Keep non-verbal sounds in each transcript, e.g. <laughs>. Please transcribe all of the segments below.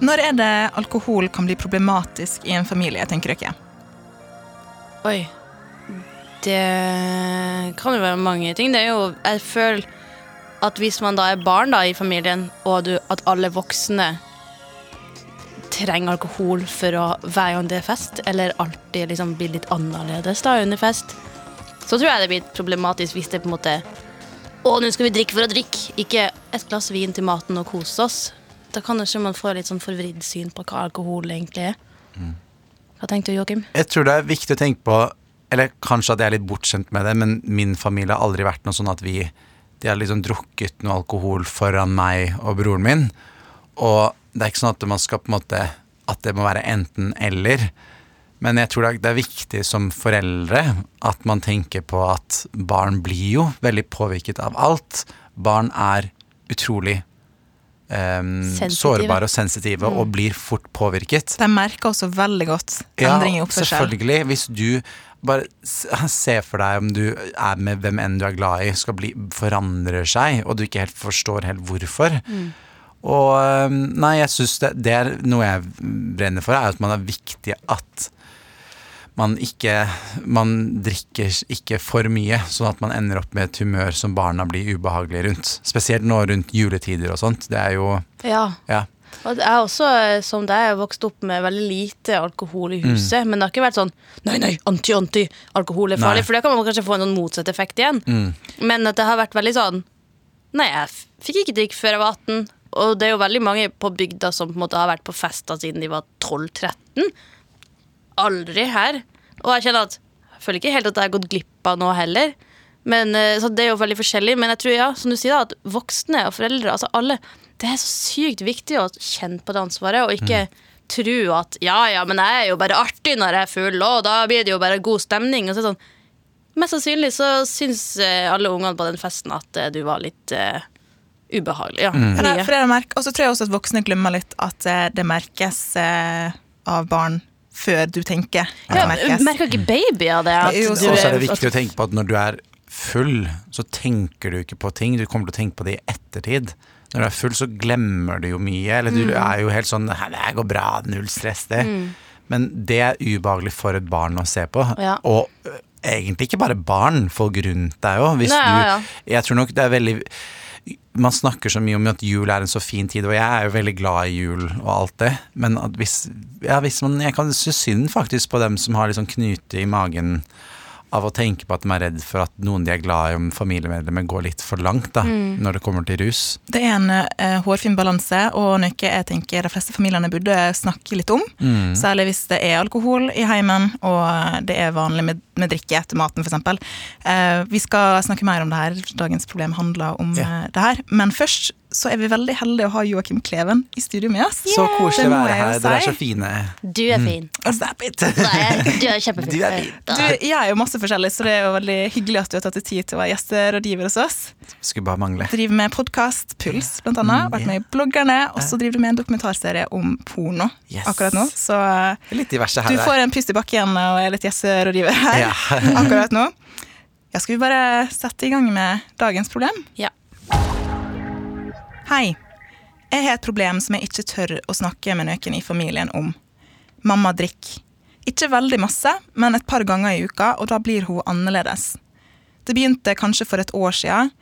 Når er det alkohol kan bli problematisk i en familie, tenker dere? Oi. Det kan jo være mange ting. Det er jo Jeg føler at hvis man da er barn da i familien, og du, at alle voksne trenger alkohol for å være under fest, eller alltid liksom blir litt annerledes da under fest, så tror jeg det blir problematisk hvis det på en måte Å, nå skal vi drikke for å drikke, ikke et glass vin til maten og kose oss. Da kan kanskje man få litt sånn forvridd syn på hva alkohol egentlig er. Hva tenkte du, Joakim? Jeg tror det er viktig å tenke på Eller kanskje at jeg er litt bortskjemt med det, men min familie har aldri vært noe sånn at vi De har liksom drukket noe alkohol foran meg og broren min. Og det er ikke sånn at man skal på en måte At det må være enten-eller. Men jeg tror det er viktig som foreldre at man tenker på at barn blir jo veldig påvirket av alt. Barn er utrolig em, sårbare og sensitive og blir fort påvirket. De merker også veldig godt endring i oppførsel. selvfølgelig. Hvis du bare <laughs> se for deg om du er med hvem enn du er glad i, skal bli, forandrer seg, og du ikke helt forstår helt hvorfor. Mm. Og nei, jeg syns det, det er noe jeg brenner for, er at man er viktig at man ikke Man drikker ikke for mye, sånn at man ender opp med et humør som barna blir ubehagelige rundt. Spesielt nå rundt juletider og sånt. Det er jo Ja. Ja. Og jeg er også, eh, som deg, vokst opp med veldig lite alkohol i huset. Men det har ikke vært sånn Nei, nei, anti, anti, alkohol er farlig. Nei. For da kan man kanskje få en sånn motsatt effekt igjen. Men at det har vært veldig sånn Nei, jeg fikk ikke drikke før jeg var 18. Og det er jo veldig mange på bygda som på en måte har vært på fester siden de var 12-13. Aldri her. Og jeg kjenner at jeg føler ikke helt at jeg har gått glipp av noe heller. Men, eh, så Det er jo veldig forskjellig, men jeg tror ja, som du sier da, at voksne og foreldre altså alle, Det er så sykt viktig å kjenne på det ansvaret, og ikke tro at ja, ja, men jeg er jo bare artig når jeg er full, og da blir det jo bare god stemning. Og så sånn, Mest sannsynlig så syns eh, alle ungene på den festen at eh, du var litt uh, ubehagelig. Ja, er merk- Og så tror jeg også at voksne glemmer litt at det merkes uh, av barn før du tenker Ja, merker ikke babyer det? At Jo, så Og så er det viktig å tenke på at når du er full, så tenker du ikke på ting. Du kommer til å tenke på det i ettertid. Når du er full, så glemmer du jo mye. Eller du er jo helt sånn 'Det går bra, null stress', det. Men det er ubehagelig for et barn å se på. Ja. Og egentlig ikke bare barn, folk rundt deg òg. Ja, ja. Jeg tror nok det er veldig man snakker så mye om at jul er en så fin tid, og jeg er jo veldig glad i jul og alt det, men hvis, ja, hvis man Jeg kan synes synd faktisk på dem som har litt sånn knute i magen av å tenke på at de er redd for at noen de er glad i om familiemedlemmer går litt for langt da, Mm. når det kommer til rus. Det er en eh, hårfin balanse, og noe jeg tenker de fleste familiene burde snakke litt om. Mm. Særlig hvis det er alkohol i heimen, og det er vanlig med, med drikke etter maten, f.eks. Eh, vi skal snakke mer om det her. Dagens problem handler om Ja. eh, det her. Men først så er vi veldig heldige å ha Joakim Kleven i studio med oss. Så koselig Det å være jeg her. Dere er så fine. Du er fin. Snap it! Nei, du er kjempefin. <laughs> Du er fin. Du gjør jo masse forskjellig, så det er jo veldig hyggelig at du har tatt deg tid til å være gjesterådgiver hos oss. Skulle bare mangle. Driver med podkast, Puls blant annet. Mm, Vært med i Bloggerne. Og så driver du med en dokumentarserie om porno Yes. akkurat nå. Så Litt diverse her. du får en pust i bakken og er litt gjesterådgiver her Ja. <laughs> akkurat nå. Ja, skal vi bare sette i gang med dagens problem? Ja. Hei. Jeg har et problem som jeg ikke tør å snakke med noen i familien om. Mamma drikker. Ikke veldig masse, men et par ganger i uka, og da blir hun annerledes. Det begynte kanskje for et år siden.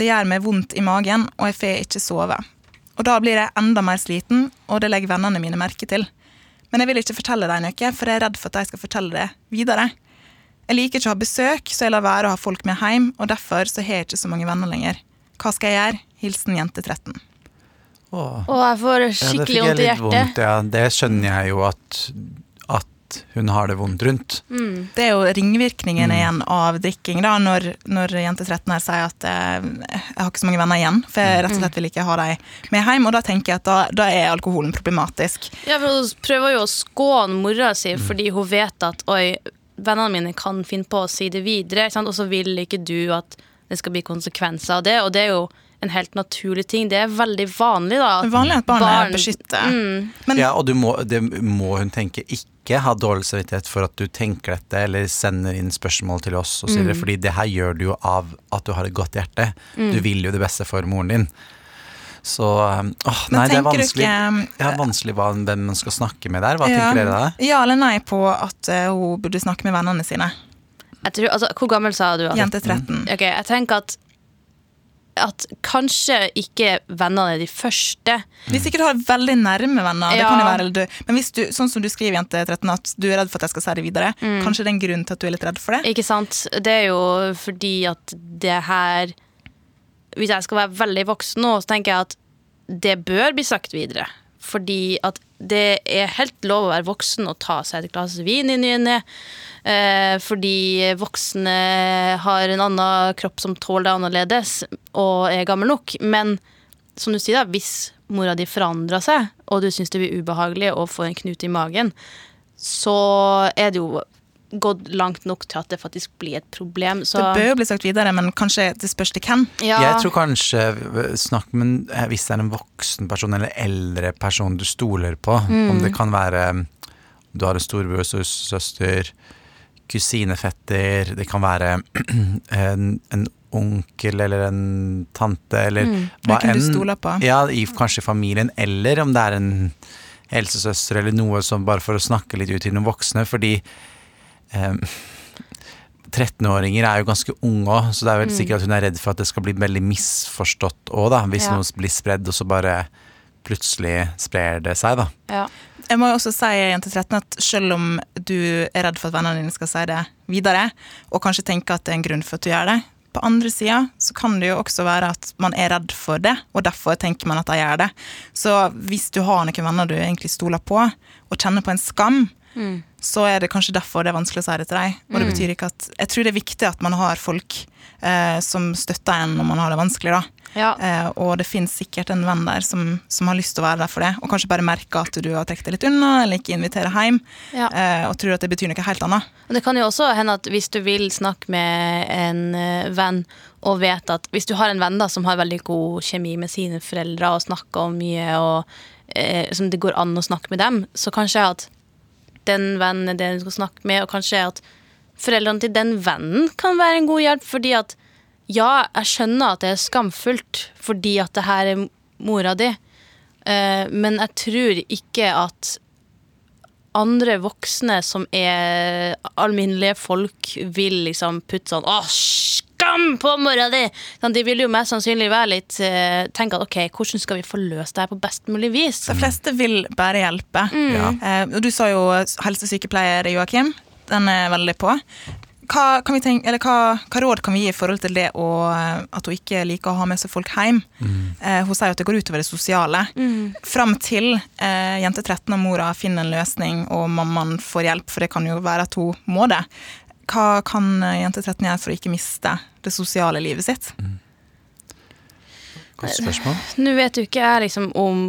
Det gjør meg vondt i magen, og jeg får ikke sove. Og da blir jeg enda mer sliten, og det legger vennene mine merke til. Men jeg vil ikke fortelle dem noe, for jeg er redd for at de skal fortelle det videre. Jeg liker ikke å ha besøk, så jeg lar være å ha folk med hjem, og derfor så har jeg ikke så mange venner lenger. Hva skal jeg gjøre? Hilsen jente 13. Åh. Jeg får skikkelig vondt i hjertet. vondt, ja. Det skjønner jeg jo at, at hun har det vondt rundt. Det er jo ringvirkningen igjen av drikking, da, når, når jente 13 her sier at eh, jeg har ikke så mange venner igjen, for jeg rett og slett vil ikke ha dem med hjem. Og da tenker jeg at da, da er alkoholen problematisk. Ja, for Hun prøver jo å skåne mora si fordi hun vet at oi, vennene mine kan finne på å si det videre, sant? og så vil ikke du at det skal bli konsekvenser av det. Og det er jo en helt naturlig ting. Det er veldig vanlig, da. Vanlig at barn, Barn- er beskyttet. Mm. Men Ja, og du må, det må hun tenke ikke ha dårlig samvittighet for at du tenker dette, eller sender inn spørsmål til oss osv. Mm. fordi det her gjør du jo av at du har et godt hjerte. Du vil jo det beste for moren din. Så um, åh, nei, det er vanskelig. ikke- Det er vanskelig hva, hvem man skal snakke med der. Hva ja, tenker dere da? Ja eller nei på at eh, hun burde snakke med vennene sine. Jeg tror, altså, hvor gammel sa du? at- Jente 13. Ok, jeg tenker at at kanskje ikke vennene er de første. Hvis ikke du har veldig nærme venner, det Ja. kan jo være, eller du, men hvis du, sånn som du skriver, jente 13, at du er redd for at jeg skal si det videre, kanskje det er en grunn til at du er litt redd for det? Ikke sant? Det er jo fordi at det her Hvis jeg skal være veldig voksen nå, så tenker jeg at det bør bli sagt videre. Fordi at det er helt lov å være voksen og ta seg et glass vin i ny og ne. Eh, fordi voksne har en annen kropp som tåler det annerledes, og er gammel nok. Men som du sier, da, hvis mora di forandrer seg, og du syns det blir ubehagelig å få en knute i magen, så er det jo gått langt nok til at det faktisk blir et problem. Så Det bør jo bli sagt videre, men kanskje det spørs til hvem. ja, Jeg tror kanskje snakk med hvis det er en voksen person eller eldre person du stoler på. Om det kan være um, du har en storebror, søster, kusinefetter, det kan være <clears throat> en, en onkel eller en tante eller hva Hvem enn. du stoler på. Ja, i, kanskje familien, eller om det er en helsesøster eller noe som bare for å snakke litt ut til noen voksne, fordi eh, 13-åringer er jo ganske unge òg, så det er vel sikkert at hun er redd for at det skal bli veldig misforstått òg, da. Hvis Ja. noe blir spredd, og så bare plutselig sprer det seg, da. ja. Jeg må jo også si jente 13, at selv om du er redd for at vennene dine skal si det videre, og kanskje tenker at det er en grunn for at du gjør det, på andre sida så kan det jo også være at man er redd for det, og derfor tenker man at de gjør det. Så hvis du har noen venner du egentlig stoler på, og kjenner på en skam, så er det kanskje derfor det er vanskelig å si det til deg. Og det betyr ikke at Jeg tror det er viktig at man har folk eh, som støtter en når man har det vanskelig, da. Ja. Eh, og det finnes sikkert en venn der som, som har lyst til å være der for det, og kanskje bare merker at du har trukket deg litt unna, eller ikke inviterer hjem, Ja. eh, og tror at det betyr noe helt annet. Og Det kan jo også hende at hvis du vil snakke med en eh, venn, og vet at hvis du har en venn da som har veldig god kjemi med sine foreldre og snakker om mye, og eh, som det går an å snakke med dem, så kanskje at den vennen er det du skal snakke med, og kanskje at foreldrene til den vennen kan være en god hjelp, fordi at ja, jeg skjønner at det er skamfullt fordi at det her er mora di, eh, men jeg tror ikke at andre voksne som er alminnelige folk, vil liksom putte sånn Å, skam på mora di! Sånn, De vil jo mest sannsynlig være litt uh, tenke at ok, hvordan skal vi få løst det her på best mulig vis? De fleste vil bare hjelpe. Ja. Uh, du sa jo helsesykepleier, Joakim. Den er veldig på. Hva, kan vi tenke, eller hva, hva råd kan vi gi i forhold til det å, eh, at hun ikke liker å ha med seg folk hjem? Eh, hun sier at det går utover det sosiale. Fram til eh, jente 13 og mora finner en løsning og mammaen får hjelp, for det kan jo være at hun må det. Hva kan eh, jente 13 gjøre for å ikke miste det sosiale livet sitt? Godt spørsmål. Nå vet jo ikke jeg liksom om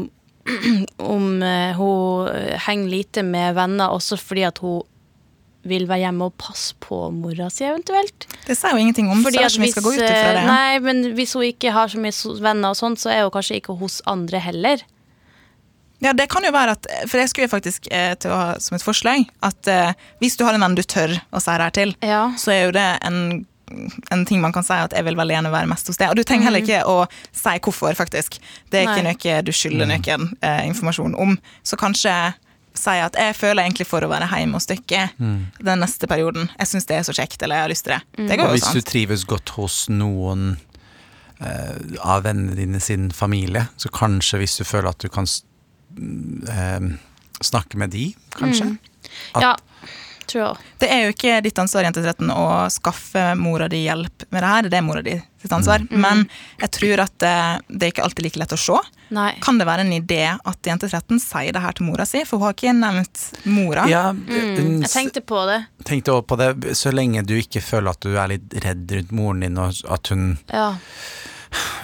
<clears throat> om eh, hun henger lite med venner også fordi at hun vil være hjemme og passe på mora si eventuelt. Det sier jo ingenting om, Fordi så hvis, vi skal gå ut ifra det. eh, Nei, men hvis hun ikke har så mye venner, og sånt, så er hun kanskje ikke hos andre heller. Ja, det kan jo være at For jeg skulle faktisk eh, til å ha som et forslag at eh, hvis du har en venn du tør å si det her til, Ja. så er jo det en, en ting man kan si at jeg vil veldig gjerne være mest hos deg. Og du trenger heller ikke å si hvorfor, faktisk. Det er ikke noe du skylder noen eh, informasjon om. Så kanskje si at jeg føler egentlig for å være hjemme hos dere den neste perioden. Jeg syns det er så kjekt, eller jeg har lyst til det. Det Og går jo hvis du sånn. trives godt hos noen eh, av vennene dine sin familie, så kanskje hvis du føler at du kan eh, snakke med de, kanskje. At- ja. tror jeg. Det er jo ikke ditt ansvar Jente 13, å skaffe mora di hjelp med det her. Det er mora di sitt ansvar. Mm. Men jeg tror at det, det er ikke alltid like lett å se. Nei. Kan det være en idé at Jente 13 sier det her til mora si? For hun har ikke nevnt mora. Ja, Mm, jeg tenkte på det. tenkte også på det, så lenge du ikke føler at du er litt redd rundt moren din, og at hun, Ja.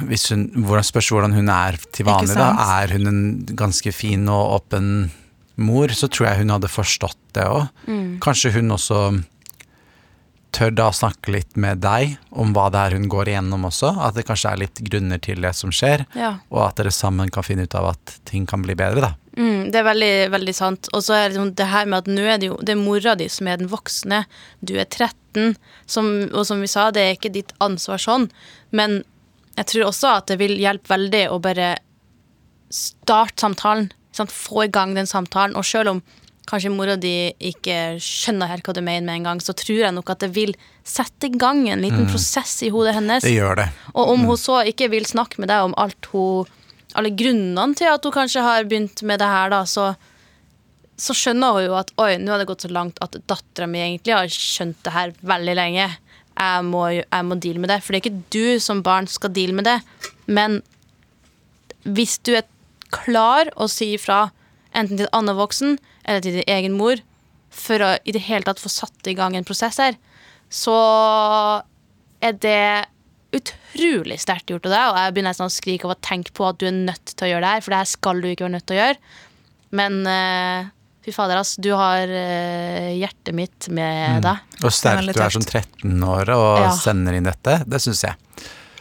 Hvis hun hvordan Spørs hvordan hun er til vanlig, da. Er hun en ganske fin og åpen mor, så tror jeg hun hadde forstått det òg. Mm. Kanskje hun også tør da å snakke litt med deg om hva det er hun går igjennom også. At det kanskje er litt grunner til det som skjer, ja. og at dere sammen kan finne ut av at ting kan bli bedre, da. Mm, det er veldig, veldig sant. Og så er det, liksom det her med at nå er det jo det er mora di som er den voksne. Du er 13, som, og som vi sa, det er ikke ditt ansvar sånn. Men jeg tror også at det vil hjelpe veldig å bare starte samtalen. Sant? Få i gang den samtalen. Og selv om kanskje mora di ikke skjønner her hva du mener med en gang, så tror jeg nok at det vil sette i gang en liten prosess i hodet hennes. Det gjør det. Og om hun så ikke vil snakke med deg om alt hun alle grunnene til at hun kanskje har begynt med det her, da, så, så skjønner hun jo at oi, nå har det gått så langt at dattera mi egentlig har skjønt det her veldig lenge. Jeg må, jeg må deale med det. For det er ikke du som barn skal deale med det. Men hvis du er klar å si ifra, enten til en annen voksen eller til din egen mor, for å i det hele tatt få satt i gang en prosess her, så er det utrolig sterkt gjort av deg, og jeg begynner nesten å skrike av å tenke på at du er nødt til å gjøre det her, for det her skal du ikke være nødt til å gjøre. Men eh, fy fader, ass, du har eh, hjertet mitt med deg. Og sterk du er som 13-åre og Ja. sender inn dette, det syns jeg.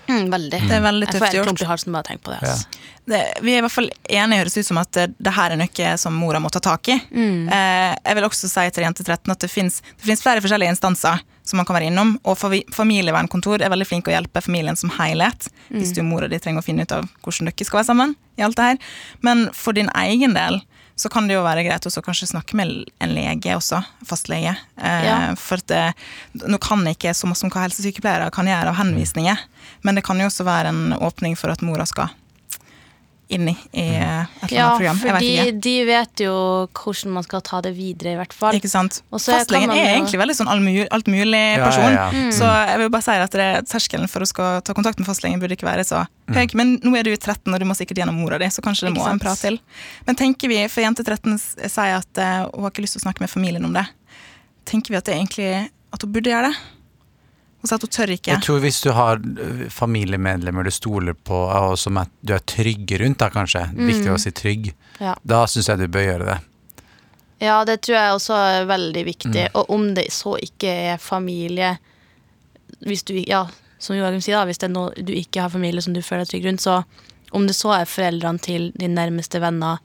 Mm, veldig. Det er veldig Jeg får tøft helt gjort. klump i halsen bare av å tenke på det. ass. det, vi er i hvert fall enige, høres ut som at det, det her er noe som mora må ta tak i. Eh, jeg vil også si til Jente 13 at det fins flere forskjellige instanser som man kan være innom. Og familievernkontor er veldig flinke å hjelpe familien som helhet. Hvis du og mora di trenger å finne ut av hvordan dere skal være sammen. i alt det her. Men for din egen del så kan det jo være greit også kanskje snakke med en lege også, fastlege. Eh, Ja. For at det, nå kan ikke så masse som hva helsesykepleiere kan gjøre av henvisninger, men det kan jo også være en åpning for at mora skal inn i, i eh, et eller annet program. Ja, for de, vet jo hvordan man skal ta det videre, i hvert fall. Ikke sant? Fastlegen er jo- egentlig veldig sånn altmulig Ja, person. ja, Mm. Så jeg vil bare si at det, terskelen for å skal ta kontakt med fastlegen burde ikke være så høy. Men nå er du 13, og du må sikkert gjennom mora di, så kanskje det må en prat til. Men tenker vi, for jente 13 sier at uh, hun har ikke lyst til å snakke med familien om det, tenker vi at det er egentlig at hun burde gjøre det? Hun sier at hun tør ikke. Jeg tror hvis du har familiemedlemmer du stoler på, og som er, du er trygg rundt, da kanskje, viktig å si trygg, Ja. da syns jeg du bør gjøre det. Ja, det tror jeg også er veldig viktig. Mm. Og om det så ikke er familie Hvis du, ja, som Joakim sier, da, hvis det er noe du ikke har familie som du føler deg trygg rundt, så om det så er foreldrene til dine nærmeste venner,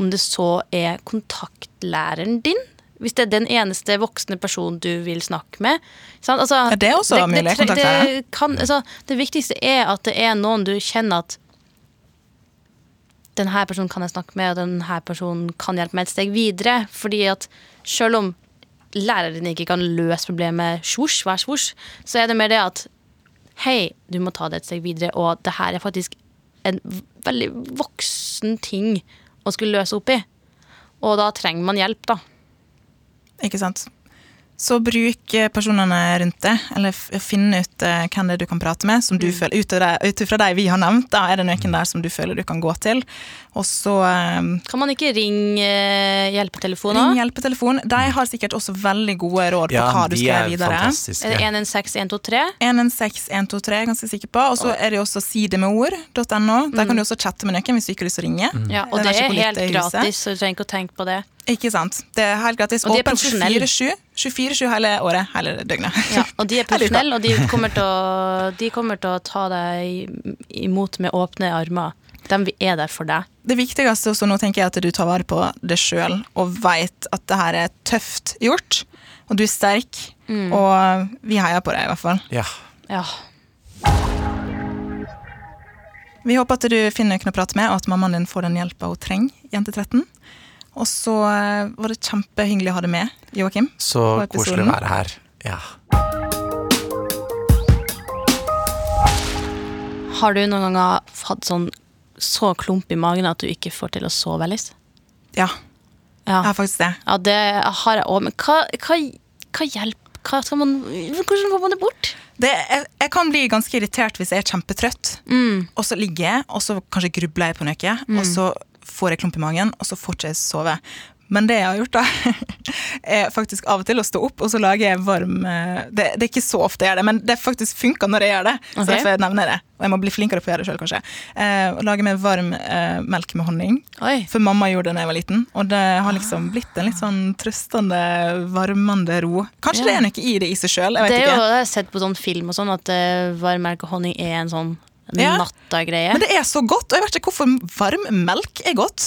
om det så er kontaktlæreren din hvis det er den eneste voksne personen du vil snakke med. sant? Altså, Er det også mulig, det? Det, kan, altså, det viktigste er at det er noen du kjenner at den her personen kan jeg snakke med, og den her personen kan hjelpe meg et steg videre. Fordi at selv om læreren ikke kan løse problemet svosj, vær svosj, så er det mer det at hei, du må ta det et steg videre, og det her er faktisk en veldig voksen ting å skulle løse opp i. Og da trenger man hjelp, da. Ikke sant? Så bruk eh, personene rundt deg, eller finn ut eh, hvem det er du kan prate med. som du føler, ut, av det- ut ifra de vi har nevnt, da er det noen der som du føler du kan gå til. Og så eh, Kan man ikke ringe hjelpetelefonen? hjelpetelefoner? ring hjelpetelefon. De har sikkert også veldig gode råd på hva du skal gjøre videre. Er det 116123? 116123 er jeg ganske sikker på. Og så er det også sidemedord.no. Der kan du også chatte med noen hvis du ikke har lyst til å ringe. Ja, og Det er det er helt gratis, så du trenger ikke å tenke på det. Ikke sant? Det er helt gratis. Og de er Åpent profesjonelle. 24-7 24-7 hele året. Hele døgnet. <laughs> Ja, og de er <laughs> profesjonelle, og de kommer, til å, de kommer til å ta deg imot med åpne armer. De er der for deg. Det viktigste også nå tenker jeg at du tar vare på deg sjøl og veit at det her er tøft gjort. Og du er sterk, og vi heier på deg i hvert fall. Ja. Ja. Vi håper at du finner noen å prate med, og at mammaen din får den hjelpa hun trenger. Jente 13. Og så eh, var det kjempehyggelig å ha deg med, Joakim. Så koselig å være her. Ja. Har du noen ganger hatt sånn så klump i magen at du ikke får til å sove, Alice? Ja, Ja, jeg har faktisk det. ja det har jeg òg. Men hva, hva hva hjelper? Hva skal man, hvordan får man det bort? Det, jeg, jeg kan bli ganske irritert hvis jeg er kjempetrøtt, Mm. og så ligger jeg, og så kanskje grubler jeg på noe, og så får jeg klump i magen, og så får ikke jeg sove. Men det jeg har gjort, da, <laughs> er faktisk av og til å stå opp, og så lager jeg varm eh, Det, det er ikke så ofte jeg gjør det, men det faktisk funker når jeg gjør det. Okay. Så derfor nevner jeg det. Og jeg må bli flinkere på å gjøre det sjøl, kanskje. Eh, lage meg varm eh, melk med honning. Oi. For mamma gjorde det da jeg var liten, og det har liksom blitt en litt sånn trøstende, varmende ro. Kanskje det er noe i det i seg sjøl, jeg Det vet er jo, ikke. jeg har sett på sånn film og sånn at uh, varm melk og honning er en sånn Ja. natta-greie. Men det er så godt, og jeg vet ikke hvorfor varm melk er godt.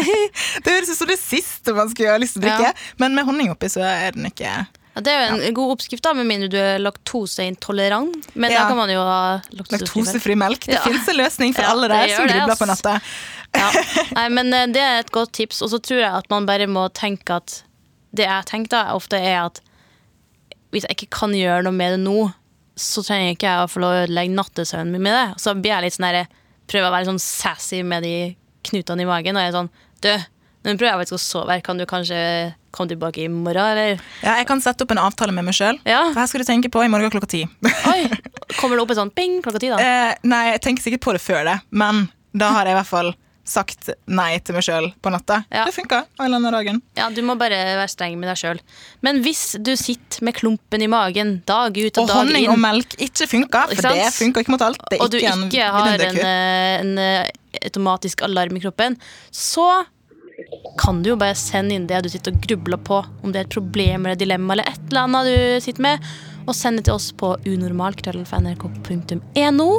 <laughs> det høres ut som det siste man skulle ha lyst til å drikke, Ja. men med honning oppi så er den ikke Ja, det er jo en god oppskrift, da, med mindre du er laktoseintolerant. Men da kan man jo ha laktosefri melk. laktosefri melk. Det Ja. finnes en løsning for alle der som grubler på natta. Ja. <laughs> Nei, men eh, det er et godt tips. Og så tror jeg at man bare må tenke at Det jeg tenker da, ofte er at hvis jeg ikke kan gjøre noe med det nå, så trenger ikke jeg å få lov å ødelegge nattesøvnen min med det. Så blir jeg litt sånn der, prøver å være sånn sassy med de knutene i magen. Og jeg er sånn Du, nå prøver jeg faktisk å sove. her. Kan du kanskje komme tilbake i morgen, eller? Ja, jeg kan sette opp en avtale med meg sjøl. Ja. Her skal du tenke på i morgen klokka ti. <laughs> Oi! Kommer det opp et sånn ping klokka ti, da? eh, nei, jeg tenker sikkert på det før det, men da har jeg i hvert fall sagt nei til meg sjøl på natta. Ja. Det funka. Ja, Du må bare være streng med deg sjøl. Men hvis du sitter med klumpen i magen dag ut og, Og dag inn og honning og melk ikke funka, for ikke det funker ikke mot alt. Det er og du ikke, en ikke har en, eh, en eh, automatisk alarm i kroppen, så kan du jo bare sende inn det du sitter og grubler på. Om det er et problem eller et dilemma eller et eller annet du sitter med. Og send det til oss på unormal.nrk.no.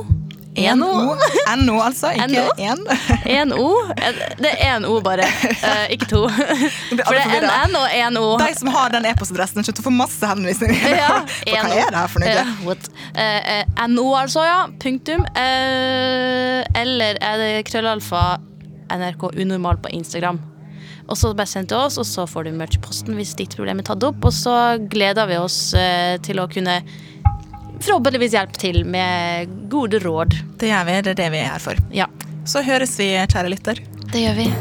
NO, NO altså, ikke én. Én O. Det er én O, bare. Uh, ikke to. <laughs> For det er en N og én O. De som har den e-postadressen, kommer til å få masse henvisninger. <laughs> Ja, hva er det her for noe? Uh, eh, NO, altså, ja. Punktum. Eh, eller er det krøllalfa NRK Unormal på Instagram. Og så bare send til oss, og så får du merch i posten hvis ditt problem er tatt opp. Og så gleder vi oss eh, til å kunne forhåpentligvis hjelp til med gode råd. Det gjør vi, det er det vi er her for. Ja, Så høres vi, kjære lytter. det gjør vi.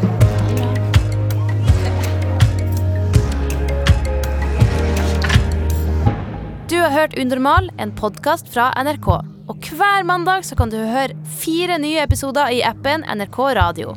Du har hørt Undermal, en podkast fra NRK. Og hver mandag så kan du høre fire nye episoder i appen NRK Radio.